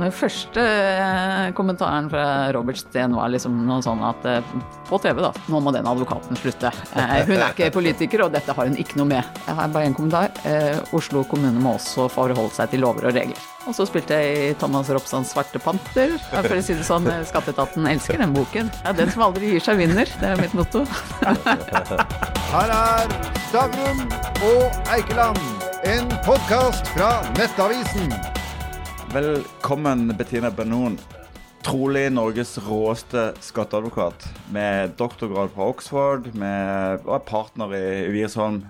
Den første eh, kommentaren fra Robert Steen var liksom noe sånn at eh, på TV, da, nå må den advokaten slutte. Eh, Hun er ikke politiker, og dette har hun ikke noe med. Jeg har bare én kommentar. Oslo kommune må også forholde seg til lover og regler. Og så spilte jeg i Thomas Ropstads Svarte panter. For å si det sånn, Skatteetaten elsker den boken. Ja, Den som aldri gir seg, vinner. Det er mitt motto. Her er Stavrum og Eikeland, en podkast fra Nettavisen. Velkommen, Bettina Benon. Trolig Norges råeste skatteadvokat. Med doktorgrad fra Oxford med, og er partner i Wiersholm.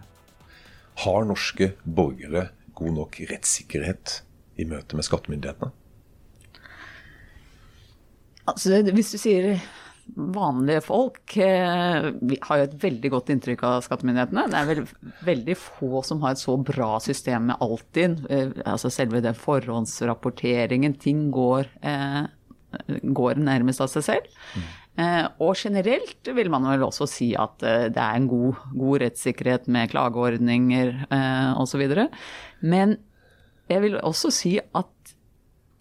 Har norske borgere god nok rettssikkerhet i møte med skattemyndighetene? Altså, hvis du sier vanlige folk eh, vi har jo et veldig godt inntrykk av skattemyndighetene. Det er vel, veldig få som har et så bra system med Altinn. Eh, altså selve den forhåndsrapporteringen. Ting går, eh, går nærmest av seg selv. Eh, og generelt vil man vel også si at det er en god, god rettssikkerhet med klageordninger osv. Men jeg vil også si at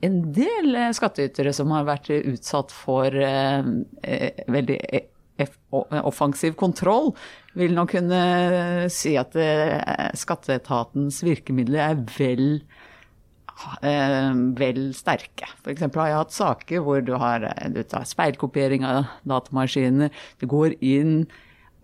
en del eh, skattytere som har vært utsatt for eh, eh, veldig e- offensiv kontroll, vil nok kunne si at skatteetatens virkemidler er vel vel sterke. F.eks. har jeg hatt saker hvor du har du tar speilkopiering av datamaskiner, du går inn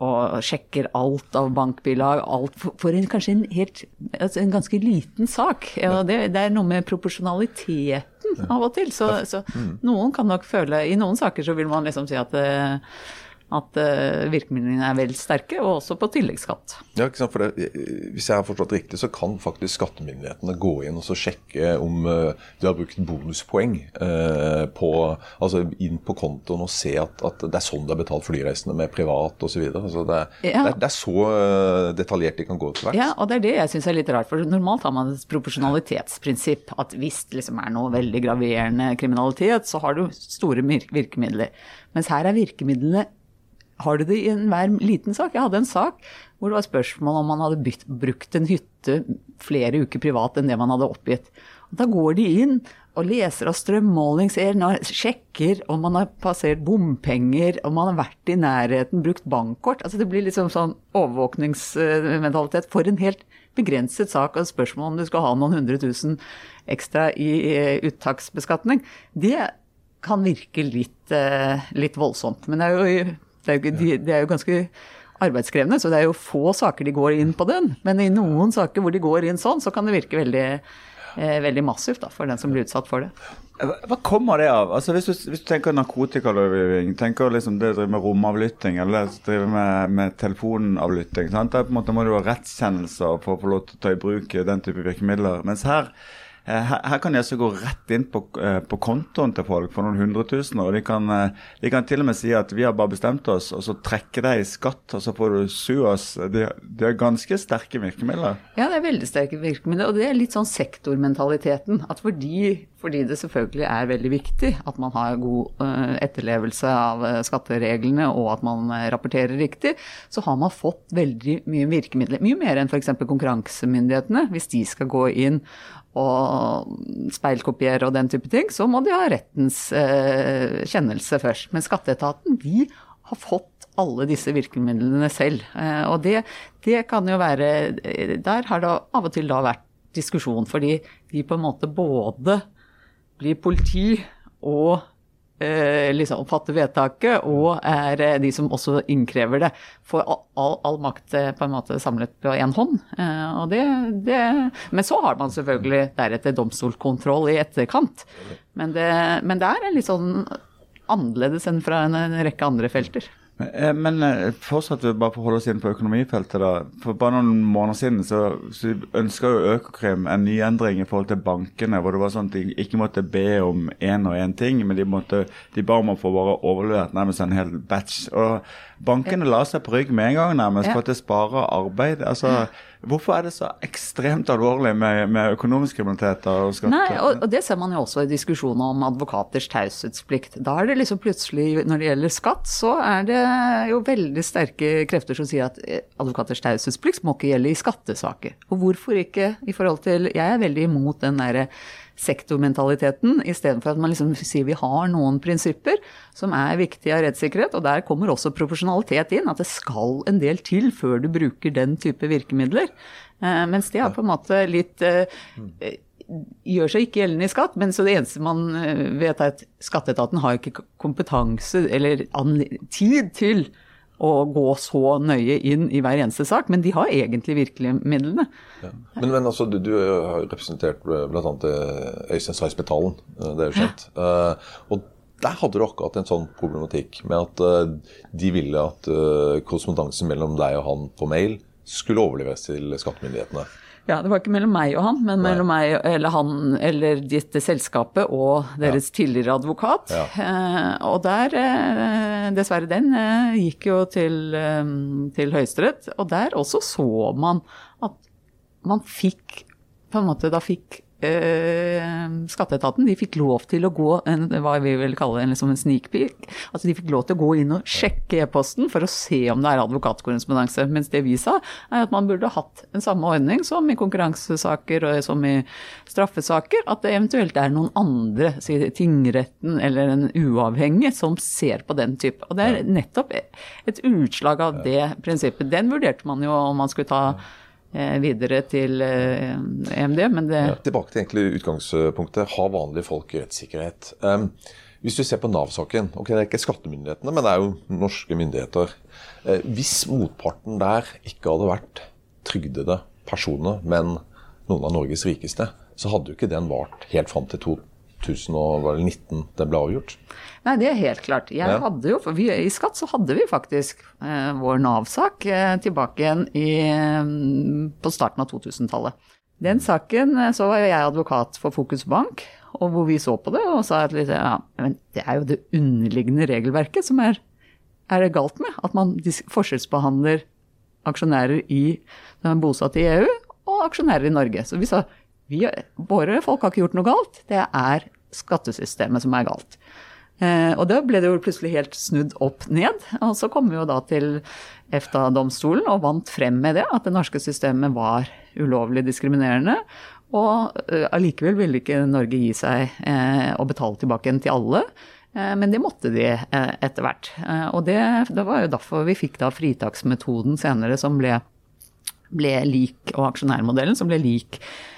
og sjekker alt av bankbilag, alt for, for en, kanskje en, helt, altså en ganske liten sak. Ja, det, det er noe med proporsjonaliteten av og til. Så, så noen kan nok føle I noen saker så vil man liksom si at eh, at eh, virkemidlene er vel sterke, og også på tilleggsskatt. Ja, ikke sant? For det, Hvis jeg har forstått riktig, så kan faktisk skattemyndighetene gå inn og så sjekke om du de har brukt bonuspoeng eh, på, altså inn på kontoen og se at, at det er sånn det er betalt flyreisende med privat osv. Altså det, Ja. det, det er så eh, detaljert de kan gå til verks. Ja, og det er det jeg syns er litt rart. For normalt har man et proporsjonalitetsprinsipp. At hvis det liksom er noe veldig graverende kriminalitet, så har du store virkemidler. Mens her er virkemidlene har du det i enhver liten sak? Jeg hadde en sak hvor det var spørsmål om man hadde bytt, brukt en hytte flere uker privat enn det man hadde oppgitt. Og da går de inn og leser av strømmålingselen og sjekker om man har passert bompenger, om man har vært i nærheten, brukt bankkort. Altså det blir liksom sånn overvåkningsmentalitet for en helt begrenset sak og spørsmål om du skal ha noen hundre tusen ekstra i eh, uttaksbeskatning. Det kan virke litt, eh, litt voldsomt. Men det er, jo, det, er jo, de, det er jo ganske arbeidskrevende, så det er jo få saker de går inn på den. Men i noen saker hvor de går inn sånn, så kan det virke veldig, eh, veldig massivt da, for den som blir utsatt for det. Hva kommer det av? Altså Hvis du, hvis du tenker narkotikalovgivning, tenker liksom det å drive med romavlytting eller drive med, med telefonavlytting, sant? der på en måte må du ha rettskjennelser for å få lov til å ta i bruk den type virkemidler. Mens her her, her kan de altså gå rett inn på, eh, på kontoen til folk for noen hundre tusen, og de kan, eh, de kan til og med si at vi har bare bestemt oss, og så trekke deg i skatt, og så får du sue oss. De, de er ganske sterke virkemidler. Ja, det er veldig sterke virkemidler, og det er litt sånn sektormentaliteten. At fordi, fordi det selvfølgelig er veldig viktig at man har god eh, etterlevelse av eh, skattereglene, og at man eh, rapporterer riktig, så har man fått veldig mye virkemidler. Mye mer enn f.eks. konkurransemyndighetene. Hvis de skal gå inn og speilkopiere og den type ting, så må de ha rettens eh, kjennelse først. Men skatteetaten, de har fått alle disse virkemidlene selv. Eh, og det, det kan jo være eh, Der har det av og til da vært diskusjon, fordi de på en måte både blir politi og liksom fatter vedtaket, og er eh, de som også innkrever det. Får all, all, makt eh, på en måte samlet på én hånd. Eh, og det, det, men så har man selvfølgelig deretter domstolskontroll i etterkant. Men det, men det er litt sånn annerledes enn fra en rekke andre felter. Men, eh, men eh, fortsatt bare for å holde oss inn på økonomifeltet. da. For bare noen måneder siden så, så ønska jo Økokrim en ny endring i forhold til bankene. Hvor det var sånn at de ikke måtte be om én og én ting, men de, måtte, de ba om å få bare overlevert nærmest en hel batch. Og bankene la seg på rygg med en gang nærmest for at det sparer arbeid. Altså, Hvorfor er det så ekstremt alvorlig med, med økonomisk kriminalitet? og skatt? Nei, og, og det ser man jo også i diskusjonen om advokaters taushetsplikt. Da er det liksom plutselig, når det gjelder skatt, så er det jo veldig sterke krefter som sier at eh, advokaters taushetsplikt må ikke gjelde i skattesaker. Og hvorfor ikke i forhold til Jeg er veldig imot den derre sektormentaliteten, istedenfor at man liksom sier vi har noen prinsipper som er viktige av rettssikkerhet. Og der kommer også proporsjonalitet inn, at det skal en del til før du bruker den type virkemidler. Eh, mens det er på en måte litt eh, gjør seg ikke gjeldende i skatt, men så det eneste man eh, vet er at skatteetaten har ikke kompetanse eller tid til å gå så nøye inn i hver eneste sak, men de har egentlig virkemidlene. Ja. Men, men altså, du, du, har representert bl.a. Øystein Seisbetalen, det er jo kjent. Uh, og der hadde du akkurat en sånn problematikk med at de ville at korrespondansen mellom deg og han på mail skulle overleveres til skattemyndighetene. Ja, det var ikke mellom meg og han, men Nei. mellom meg eller han eller dette selskapet og deres ja. tidligere advokat. Ja. Eh, og der, eh, dessverre den, eh, gikk jo til, eh, til Høyesterett. Og der også så man at man fikk på en måte Da fikk skatteetaten de fikk lov til å gå en, hva vi vil kalle en, liksom en sneak peek. Altså de fikk lov til å gå inn og sjekke e-posten for å se om det er advokatkorrespondanse. Mens det vi sa, er at man burde hatt en samme ordning som i konkurransesaker og som i straffesaker. At det eventuelt er noen andre, si tingretten eller en uavhengig, som ser på den type. Og det er nettopp et utslag av det prinsippet. Den vurderte man jo om man skulle ta Eh, videre til EMD, eh, men det ja, Tilbake til egentlig utgangspunktet. Har vanlige folk rettssikkerhet? Um, hvis du ser på Nav-saken, ok, det er ikke skattemyndighetene, men det er jo norske myndigheter. Uh, hvis motparten der ikke hadde vært trygdede personer, men noen av Norges rikeste, så hadde jo ikke den vart helt fram til 2019 det ble avgjort. Nei, det er helt klart. Jeg hadde jo, for vi, I Skatt så hadde vi faktisk eh, vår Nav-sak eh, tilbake igjen i, mm, på starten av 2000-tallet. Den saken eh, så var jo jeg advokat for Fokus Bank, og hvor vi så på det og sa at ja, men det er jo det underliggende regelverket som er, er det galt med. At man forskjellsbehandler aksjonærer i, som er bosatt i EU, og aksjonærer i Norge. Så vi sa vi, våre folk har ikke gjort noe galt, det er skattesystemet som er galt. Eh, og da ble det jo plutselig helt snudd opp ned. Og så kom vi jo da til EFTA-domstolen og vant frem med det, at det norske systemet var ulovlig diskriminerende. Og eh, ville ikke Norge gi seg eh, og betale tilbake igjen til alle. Men det måtte de etter hvert. Og det, det, var jo derfor vi fikk da fritaksmetoden senere som ble, ble lik, og aksjonærmodellen som ble lik Eh,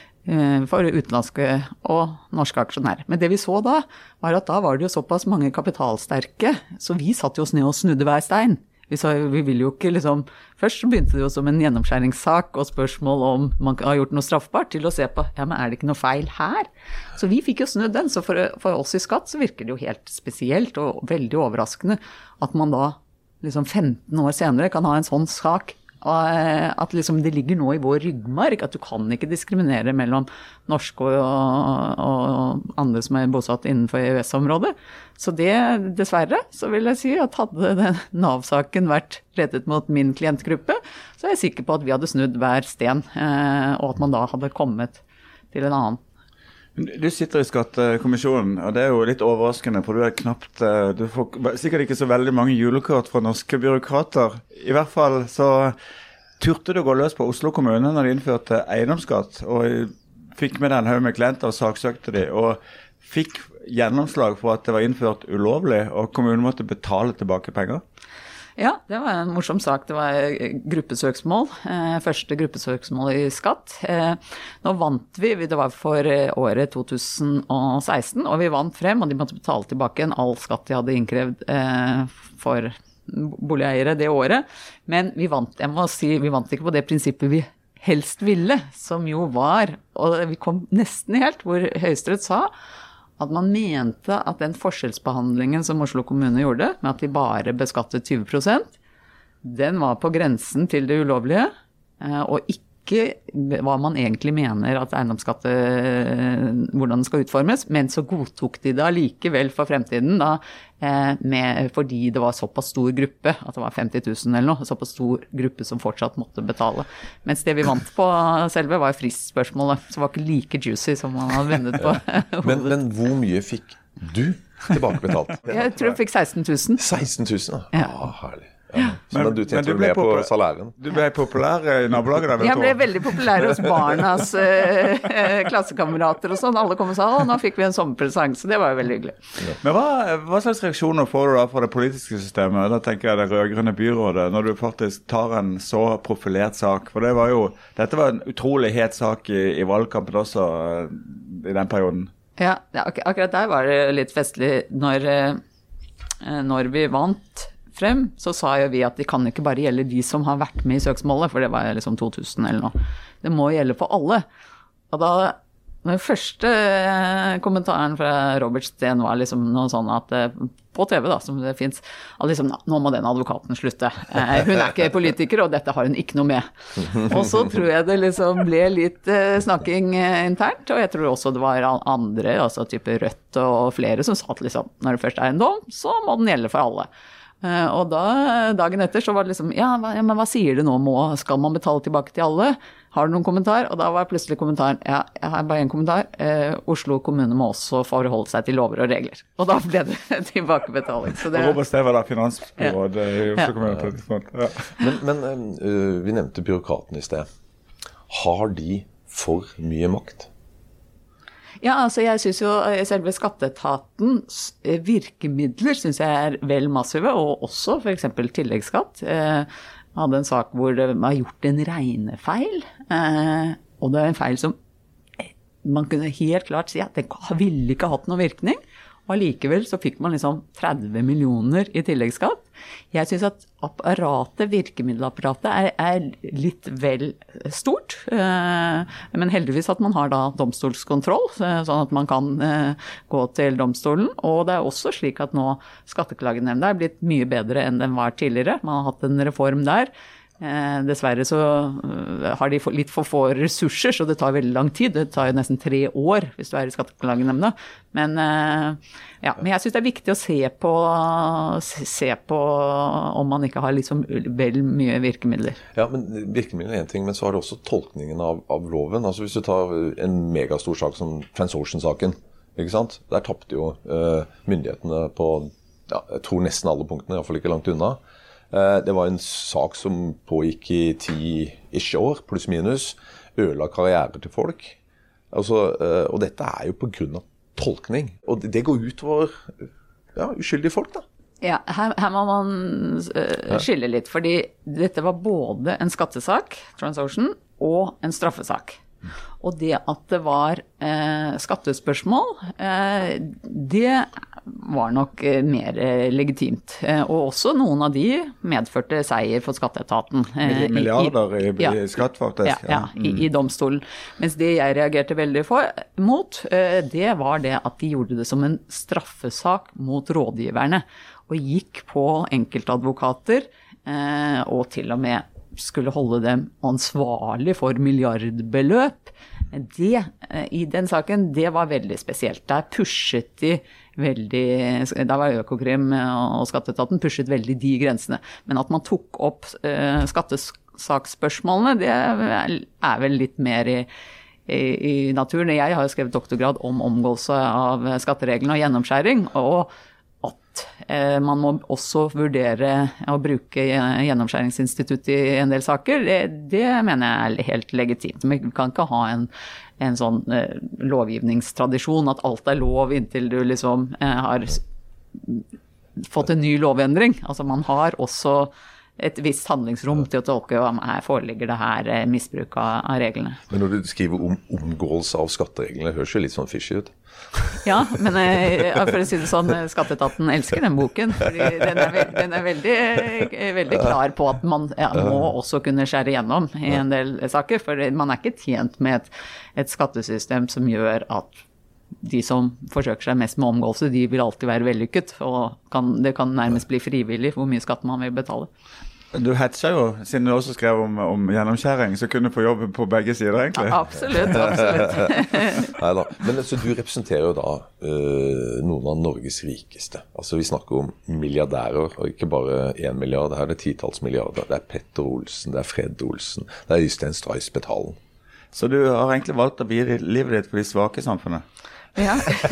for utenlandske og norske aksjonærer. Men det vi så da, var at da var det jo såpass mange kapitalsterke, så vi satt jo oss ned og snudde hver stein. Vi sa vi vil jo ikke liksom Først begynte det jo som en gjennomskjæringssak og spørsmål om man har gjort noe straffbart, til å se på ja, men er det ikke noe feil her? Så vi fikk jo snudd den. Så for, for oss i Skatt så virker det jo helt spesielt og veldig overraskende at man da liksom 15 år senere kan ha en sånn sak Eh, at liksom det ligger nå i vår ryggmarg at du kan ikke diskriminere mellom norske og, og andre som er bosatt innenfor EØS-området. Så det, dessverre, så vil jeg si at hadde Nav-saken vært rettet mot min klientgruppe, så er jeg sikker på at vi hadde snudd hver sten, eh, og at man da hadde kommet til en annen du sitter i Skattekommisjonen, og det er jo litt overraskende, for du er knapt eh, Du får sikkert ikke så veldig mange julekort fra norske byråkrater. I hvert fall så turte du å gå løs på Oslo kommune når de innførte eiendomsskatt, og fikk med deg en haug med klienter og saksøkte de, og fikk gjennomslag for at det var innført ulovlig, og kommunen måtte betale tilbake penger. Ja, det var en morsom sak. Det var gruppesøksmål. Eh, første gruppesøksmål i skatt. Eh, nå vant vi, det var for eh, året 2016, og vi vant frem, og de måtte betale tilbake igjen all skatt de hadde innkrevd for boligeiere det året. Men vi vant, jeg må si, vi vant ikke på det prinsippet vi helst ville, som jo var, og vi kom nesten helt, hvor Høyesterett sa at man mente at den forskjellsbehandlingen som Oslo kommune gjorde, med at de bare beskattet 20% den var på grensen til det ulovlige, eh, og ikke hva man egentlig mener at eiendomsskatten hvordan den skal utformes, men så godtok de det allikevel for fremtiden, da, eh, med, fordi det var såpass stor gruppe, at det var 50 000 eller noe, såpass stor gruppe som fortsatt måtte betale. Mens det vi vant på selve, var fristspørsmålet, som var ikke like juicy som man hadde vennet på. men, men hvor mye fikk du tilbakebetalt? Jeg tror jeg fikk 16 000. 16 000, ja. ja. Ah, herlig. Så, men, du tjente du ble mer på populær- salæren? Du ble populær i nabolaget der? Jeg ble veldig populær hos barnas eh, eh, klassekamerater og sånn. Alle kom og sa å, nå fikk vi en sommerpresang, så det var jo veldig hyggelig. Men hva, hva slags reaksjoner får du da fra det politiske systemet, da tenker jeg det rød-grønne byrådet, når du faktisk tar en så profilert sak? For det var jo, dette var en utrolig het sak i, i valgkampen også eh, i den perioden. Ja, ja, ak akkurat der var det litt festlig. Når, eh, når vi vant frem, så sa jo vi at det kan ikke bare gjelde de som har vært med i søksmålet, for det var liksom 2000 eller noe. Det må gjelde for alle. Og da den første eh, kommentaren fra Robert Steen var liksom noe sånn at eh, på TV, da, som det fins, at liksom nå må den advokaten slutte. Eh, Hun er ikke politiker, og dette har hun ikke noe med. Og så tror jeg det liksom ble litt snakking internt, og jeg tror også det var andre, altså type Rødt og flere, som sa at liksom når det først er en dom, så må den gjelde for alle. Eh, Og da, dagen etter så var det liksom ja, hva, ja, men hva sier du nå? Må, skal man betale tilbake til alle? Har du noen kommentar? Og da var plutselig kommentaren ja, jeg har bare én kommentar. Eh, Oslo kommune må også forholde seg til lover og regler. Og da ble det tilbakebetaling. Så det, Og Robert Stee var da finansbyråd i Oslo Ja. kommune på. Ja. Men, men uh, vi nevnte byråkratene i sted. Har de for mye makt? Ja, altså jeg syns jo eh, selve skatteetatens eh, virkemidler syns jeg er vel massive, og også f.eks. tilleggsskatt. Eh, Jeg hadde en sak hvor det var gjort en regnefeil, eh, og det er en feil som eh, man kunne helt klart si at det ville ikke hatt noen virkning. Og allikevel så fikk man liksom 30 millioner i tilleggsskatt. Jeg syns at apparatet, virkemiddelapparatet, er, er litt vel stort. Eh, Men heldigvis at man har da domstolskontroll, så- sånn at man kan eh, gå til domstolen. Og det er også slik at nå Skatteklagenemnda er blitt mye bedre enn den var tidligere. Man har hatt en reform der. Eh, dessverre så eh, har de litt for få ressurser, så det tar veldig lang tid. Det tar jo nesten tre år hvis du er i Skatteklagenemnda. Men, eh, ja, men jeg syns det er viktig å se på, se på om man ikke har liksom vel mye virkemidler. Ja, men Virkemidler er én ting, men så har du også tolkningen av, av loven. Altså Hvis du tar en megastor sak som TransOcean-saken. ikke sant? Der tapte jo eh, myndighetene på ja, jeg tror nesten alle punktene, iallfall ikke langt unna. Eh, det var en sak som pågikk i ti-ish år, pluss minus. Ødela karriere til folk. Altså, eh, og dette er jo pga. tolkning. Og det, det går utover ja, uskyldige folk, da. Ja, her, her må man eh, skille litt, fordi dette var både en skattesak, TransOcean, og en straffesak. Og det at det var eh, skattespørsmål, eh, det var nok eh, mer eh, legitimt. Eh, og også noen av de medførte seier for skatteetaten. Milliarder i- i, ja. i skatt, faktisk. Ja, ja i, i domstolen. Mens det jeg reagerte veldig for, mot, det var det at de gjorde det som en straffesak mot rådgiverne. Og gikk på enkeltadvokater, og til og med skulle holde dem ansvarlig for milliardbeløp. Det, eh, i den saken, det var veldig spesielt. Der pushet de veldig Da var Økokrim og skatteetaten pushet veldig de grensene. Men at man tok opp eh, skattesaksspørsmålene, det er vel litt mer i, i, i naturen. Jeg har jo skrevet doktorgrad om omgåelse av skattereglene og gjennomskjæring. og man må også vurdere å bruke gjennomskjæringsinstituttet i en del saker, det, det mener jeg er helt legitimt. Vi kan ikke ha en, en sånn eh, lovgivningstradisjon at alt er lov inntil du liksom eh, har fått en ny lovendring. Altså man har også et visst handlingsrom til å tolke om her foreligger det her eh, misbruk av, reglene. Men når du skriver om omgåelse av skattereglene, høres jo litt sånn fishy ut. Ja, men eh, for å si det sånn, eh, Skatteetaten elsker den boken. fordi Den er, veld, den er veldig, veldig klar på at man ja, må også kunne skjære gjennom i en del saker. For man er ikke tjent med et, et skattesystem som gjør at de som forsøker seg mest med omgåelse, de vil alltid være vellykket. Og kan, det kan nærmest bli frivillig hvor mye skatt man vil betale. Du hetsa jo, siden du også skrev om, om gjennomskjæring, så kunne du få jobb på begge sider, egentlig. Absolutt. absolutt. Neida. Men altså, du representerer jo da uh, noen av Norges rikeste. Altså Vi snakker om milliardærer, og ikke bare én milliard. Her er det titalls milliarder. Det er Petter Olsen, det er Fred Olsen, det er Øystein Stray Spetalen. Så du har egentlig valgt å vie livet ditt for de svake i samfunnet? Ja,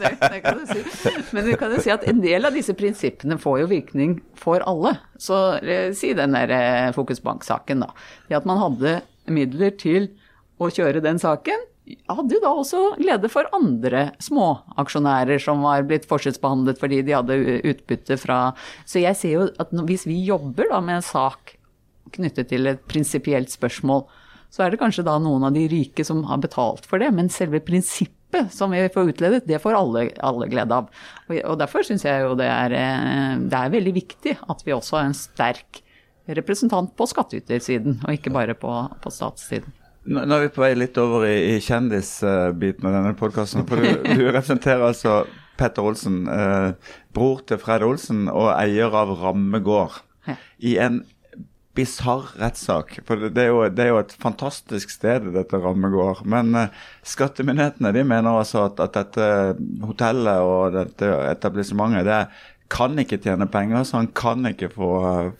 det, det kan du si. Men du kan jo si at en del av disse prinsippene får jo virkning for alle. Så eh, si den der eh, Fokusbank-saken, da. Det at man hadde midler til å kjøre den saken, hadde jo da også glede for andre småaksjonærer som var blitt forskjellsbehandlet fordi de hadde utbytte fra Så jeg ser jo at hvis vi jobber da med en sak knyttet til et prinsipielt spørsmål, så er det kanskje da noen av de rike som har betalt for det, men selve prinsippet som vi får utledet, det får alle, alle glede av. Og, derfor syns jeg jo det er, eh, det er veldig viktig at vi også har en sterk representant på skattytersiden, og ikke bare på, på statssiden. Nå er vi på vei litt over i, i kjendisbiten av denne podkasten. For du, du, representerer altså Petter Olsen, eh, bror til Fred Olsen og eier av Ramme gård. I en bisarr rettssak. For det er, jo, det er, jo, et fantastisk sted, dette Rammegård. Men uh, skattemyndighetene de mener altså at, at, dette hotellet og dette etablissementet det kan ikke tjene penger, så han kan ikke få,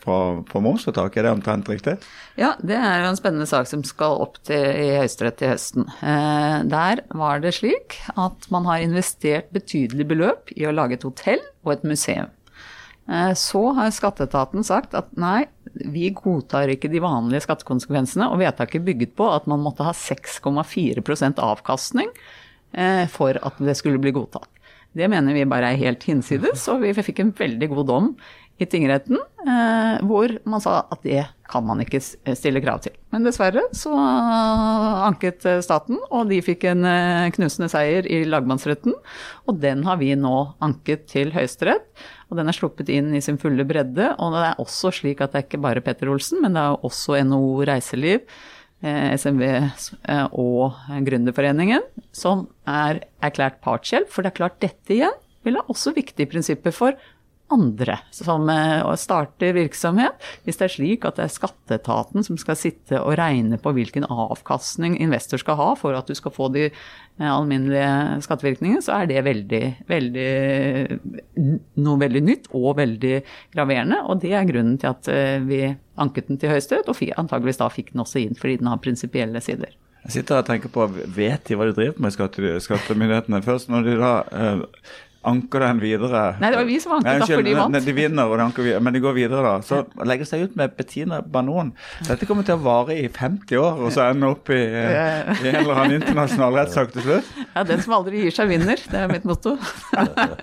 få, få momsfritak. Er det omtrent riktig? Ja, det er jo en spennende sak som skal opp til, i Høyesterett til høsten. Eh, der var det slik at man har investert betydelig beløp i å lage et hotell og et museum. Eh, så har skatteetaten sagt at nei, vi godtar ikke de vanlige skattekonsekvensene, og vedtaket bygget på at man måtte ha 6,4 avkastning eh, for at det skulle bli godtatt. Det mener vi bare er helt hinsides, og vi fikk en veldig god dom i tingretten eh, hvor man sa at det kan man ikke stille krav til. Men dessverre så anket staten, og de fikk en knusende seier i lagmannsretten. Og den har vi nå anket til Høyesterett. Og den er sluppet inn i sin fulle bredde. Og det er også slik at det er ikke bare Petter Olsen, men det er også NHO Reiseliv, eh, SMV eh, og Gründerforeningen som er erklært partshjelp. For det er klart, dette igjen vil ha også viktige prinsipper for andre som eh, starter virksomhet. Hvis det er slik at det er skatteetaten som skal sitte og regne på hvilken avkastning investor skal ha for at du skal få de eh, alminnelige skattevirkningene, så er det veldig, veldig, noe veldig nytt og veldig graverende. Og det er grunnen til at eh, vi anket den til Høyesterett, og antageligvis da fikk den også inn fordi den har prinsipielle sider. Jeg sitter og tenker på, Vet de hva de driver med, skattemyndighetene? Først når de da anker den videre. Nei, det var vi som anket, da, for de vant. De vinner, og de anker, men de går videre, da. Så legger seg ut med Bettina Banon. Dette kommer til å vare i 50 år, og så ende opp i, i en eller annen internasjonal rettssak til slutt. Ja, den som aldri gir seg, vinner. Det er mitt motto.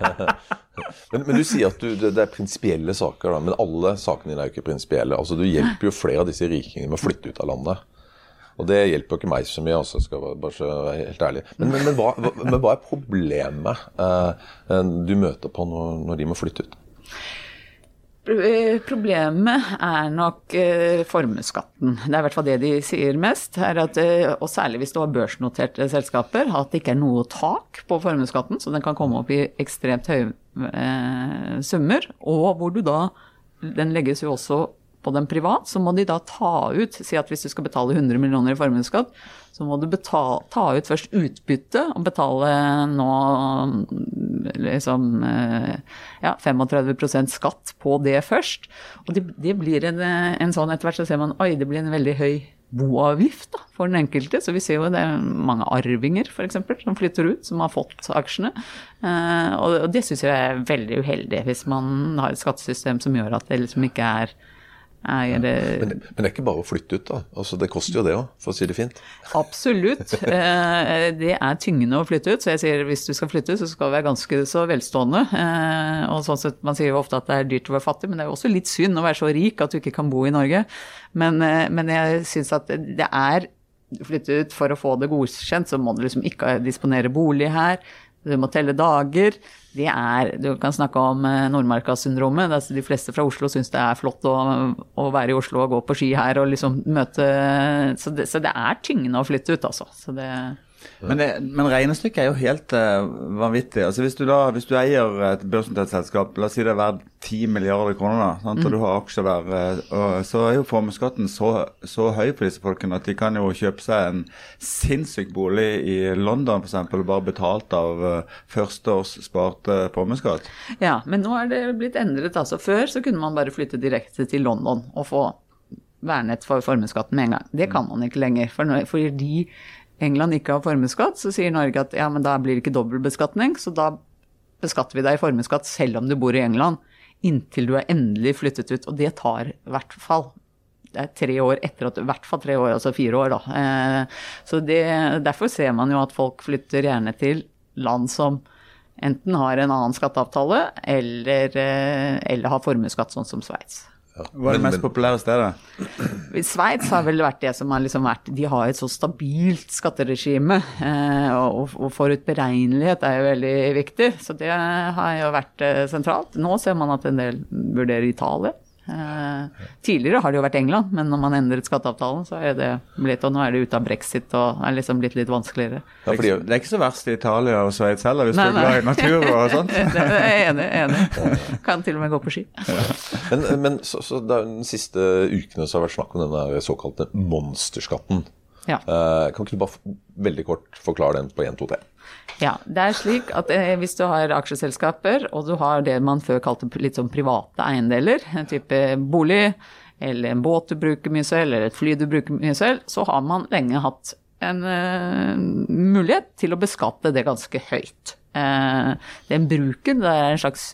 men, men, du sier at du, det, det, er prinsipielle saker, da. Men alle sakene dine er jo ikke prinsipielle. Altså, du hjelper jo flere av disse rikingene med å flytte ut av landet. Og det hjelper jo ikke meg så mye, også, skal jeg bare være helt ærlig. Men, men, men, hva, men hva, er problemet eh, du møter på når, når, de må flytte ut? Problemet er nok eh, formuesskatten. Det er i hvert fall det de sier mest. At, eh, og særlig hvis du har børsnoterte selskaper, at det ikke er noe tak på formuesskatten, så den kan komme opp i ekstremt høye eh, summer. Og hvor du da Den legges jo også på den privat, så må de da ta ut Si at hvis du skal betale 100 millioner i formuesskatt, så må du betale, ta ut først utbytte og betale nå liksom ja, 35% skatt på det først. Og det, det blir en, en, sånn etter hvert så ser man oi, det blir en veldig høy boavgift da, for den enkelte. Så vi ser jo det er mange arvinger f.eks. som flytter ut, som har fått aksjene. Eh, og det syns jeg er veldig uheldig, hvis man har et skattesystem som gjør at det liksom ikke er er det... Men, men, det er ikke bare å flytte ut, da? Altså, det koster jo det òg, for å si det fint? Absolutt. Eh, det er tyngende å flytte ut. Så jeg sier hvis du skal flytte, så skal du være ganske så velstående. Eh, og sånn sett, Man sier jo ofte at det er dyrt å være fattig, men det er jo også litt synd å være så rik at du ikke kan bo i Norge. Men, eh, men jeg syns at det er flytte ut for å få det godkjent, så må du liksom ikke disponere bolig her. Du må telle dager. Det er, du kan snakke om eh, Nordmarka-syndromet. De fleste fra Oslo syns det er flott å, å, være i Oslo og gå på ski her og liksom møte Så det, så det er tyngende å flytte ut, altså. Så det, men, det, men, regnestykket er jo helt uh, vanvittig. Altså hvis, du da, hvis du eier et børsnotert selskap, la oss si det er verdt 10 milliarder kroner, da, sant, og du har aksjer der, uh, så er jo formuesskatten så, så, høy for disse folkene at de kan jo kjøpe seg en sinnssyk bolig i London f.eks. bare betalt av uh, første års sparte formuesskatt. Ja, men nå er det blitt endret. altså Før så kunne man bare flytte direkte til London og få vernet for formuesskatten med en gang. Det kan man ikke lenger. For fordi England ikke har formuesskatt, så sier Norge at ja, men da blir det ikke dobbeltbeskatning, så da beskatter vi deg i formuesskatt selv om du bor i England, inntil du er endelig flyttet ut. Og det tar i hvert fall det er tre år etter at I hvert fall tre år, altså fire år, da. Eh, så det, derfor ser man jo at folk flytter gjerne til land som enten har en annen skatteavtale, eller, eh, eller har formuesskatt, sånn som Sveits. Hva er det mest populære stedet? Sveits har vel vært det som har liksom vært De har et så stabilt skatteregime, eh, og, og forutberegnelighet er jo veldig viktig. Så det har jo vært eh, sentralt. Nå ser man at en del vurderer Italia. Eh, tidligere har det jo vært England, men når man endret skatteavtalen, så er det blitt Og nå er det ute av brexit og er liksom blitt litt vanskeligere. Ja, fordi, det er ikke så verst i Italia og Sveits heller, hvis nei, du er glad i natur og sånt. det er jeg enig. enig. Kan til og med gå på ski. Ja. Men, men så, så den siste ukene så har det vært snakk om denne såkalte monsterskatten. Ja. Eh, kan ikke du bare veldig kort forklare den på 1, 2, 3? Ja, det er slik at eh, hvis du har aksjeselskaper, og du har det man før kalte litt sånn private eiendeler, en type bolig, eller en båt du bruker mye selv, eller et fly du bruker mye selv, så har man lenge hatt en uh, mulighet til å beskatte det ganske høyt. Uh, den bruken, det er en slags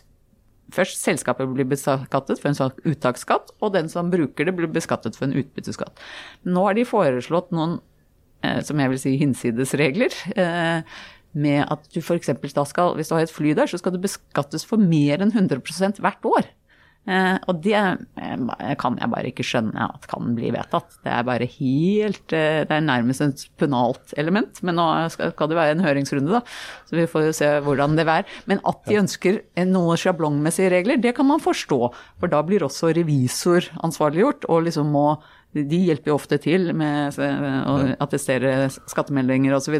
Først selskapet blir beskattet for en sånn uttaksskatt, og den som bruker det, blir beskattet for en utbytteskatt. Nå har de foreslått noen, som jeg vil si, hinsidesregler med at du f.eks. da skal, hvis du har et fly der, så skal du beskattes for mer enn 100% hvert år. Eh, og det eh, kan jeg bare ikke skjønne at kan bli vedtatt. Det er bare helt eh, Det er nærmest et punalt element. Men nå skal, det være en høringsrunde, da. Så vi får jo se hvordan det er. Men at de ønsker noen sjablongmessige regler, det kan man forstå. For da blir også revisor ansvarliggjort og liksom må de hjelper jo ofte til med å attestere skattemeldinger osv.,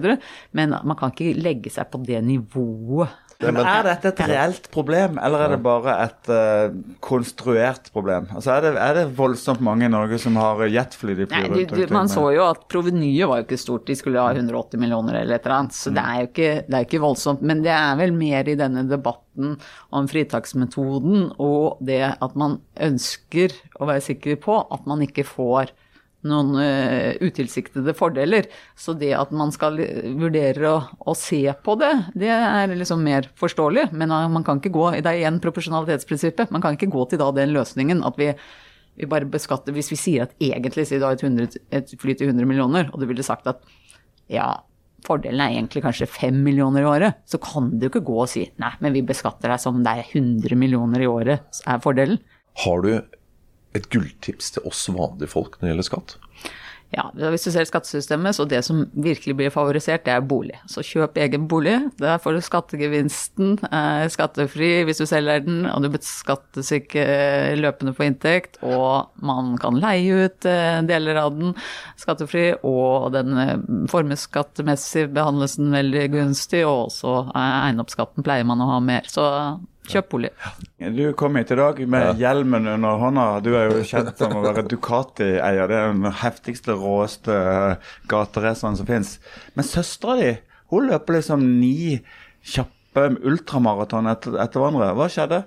men man kan ikke legge seg på det nivået. Men Er dette et reelt problem, eller er det bare et uh, konstruert problem? Altså er det, er det, voldsomt mange i Norge som har jetfly de flyr rundt? Du, man så jo at provenyet var jo ikke stort, de skulle ha 180 millioner eller et eller annet. Så mm. det er jo ikke, det er ikke voldsomt. Men det er vel mer i denne debatten om fritaksmetoden og det at man ønsker å være sikker på at man ikke får noen uh, utilsiktede fordeler. Så det at man skal vurdere å, å, se på det, det er liksom mer forståelig. Men uh, man kan ikke gå Det er igjen proporsjonalitetsprinsippet. Man kan ikke gå til da den løsningen at vi, vi bare beskatter Hvis vi sier at egentlig sier du har et, 100, et fly til 100 millioner, og du ville sagt at ja, fordelen er egentlig kanskje 5 millioner i året, så kan du ikke gå og si nei, men vi beskatter deg som det er 100 millioner i året, er fordelen. Har du et gulltips til oss vanlige folk når det gjelder skatt? Ja, hvis du ser skattesystemet, så det som virkelig blir favorisert, det er bolig. Så kjøp egen bolig. Der får du skattegevinsten eh, skattefri hvis du selger den, og du beskattes ikke løpende på inntekt. Og man kan leie ut eh, deler av den skattefri, og den eh, formuesskattemessig behandles den veldig gunstig, og også eiendomsskatten pleier man å ha mer. Så Kjøp bolig. Du kom hit i dag med ja. hjelmen under hånda. Du er jo kjent som å være Ducati-eier. Det er den heftigste, råeste gateraceren som fins. Men søstera di hun løper liksom ni kjappe ultramaraton etter, etter hverandre. Hva skjedde?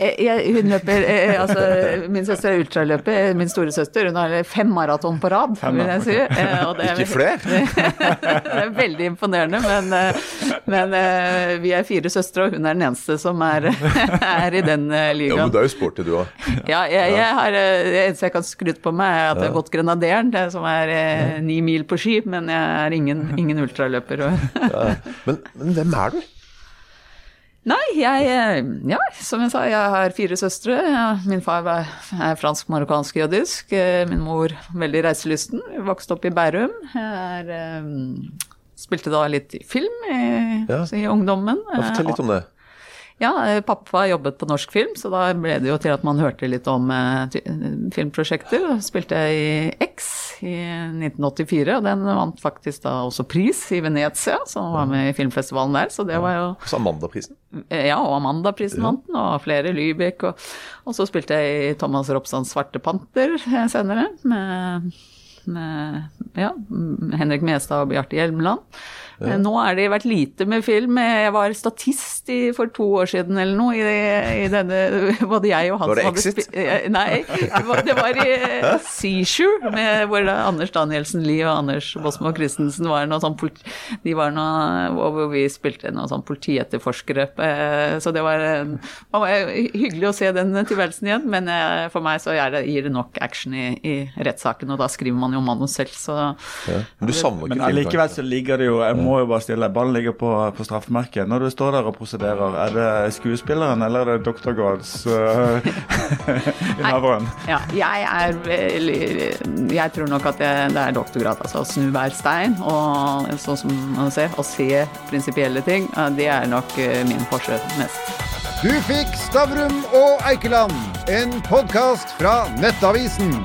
Jeg, jeg, hun løper jeg, altså, Min søster er ultraløper. Min store søster hun har fem maraton på rad, vil jeg si. Eh, Ikke flere? det er veldig imponerende, men, eh, men, vi er fire søstre, og hun er den eneste som er, er i den ligaen. Ja, men det er jo sporty du òg. Ja, jeg, jeg har, det eneste jeg kan skryte på meg, er at jeg har gått Grenaderen, det som er ni mil på ski, men jeg er ingen, ingen ultraløper. ja. men, men hvem er du? Nei, jeg eh, Ja, som jeg sa, jeg har fire søstre. Min far er fransk-marokkansk-jødisk. Eh, min mor veldig reiselysten. Vokste opp i Bærum. Jeg er, um, spilte da litt i film i, ja. i ungdommen. Fortell litt om det. Ja, eh, pappa jobbet på norsk film, så da ble det jo til at man hørte litt om eh, filmprosjekter. Spilte i X i 1984, og den vant faktisk da også pris i Venezia, som var med i filmfestivalen der, så det var jo Så Amandaprisen? Eh, ja, og Amandaprisen vant den, og flere Lybek. og, og, så spilte jeg i Thomas Ropsans Svarte panter senere, med med ja, Henrik Mestad og Bjarte Hjelmeland. Ja. Nå har det vært lite med film. Jeg var statist i, for to år siden eller noe i, i denne Både jeg og han Var det Exit? Nei, det var i Seashore, med, hvor Anders Danielsen Lie og Anders Bosmo Christensen var noe sånn De var noe Hvor vi spilte noe sånn politietterforskere. Så det var, det var, hyggelig å se den tilværelsen igjen, men for meg så det, gir det nok action i, i rettssaken, og da skriver man jo manus selv, så ja. Men du savner ikke Men allikevel så ligger det jo Jeg må jo bare stille, ballen ligger på, på straffemerket. Når du står der og prosederer, er det skuespilleren eller er det doktorgrads uh, innehaveren? Ja, jeg er Jeg tror nok at det, det er doktorgrad. Altså å snu hver stein og sånn som man ser, å se prinsipielle ting, det er nok eh, min forskjell mest. Du fikk Stavrum og Eikeland, en podkast fra Nettavisen.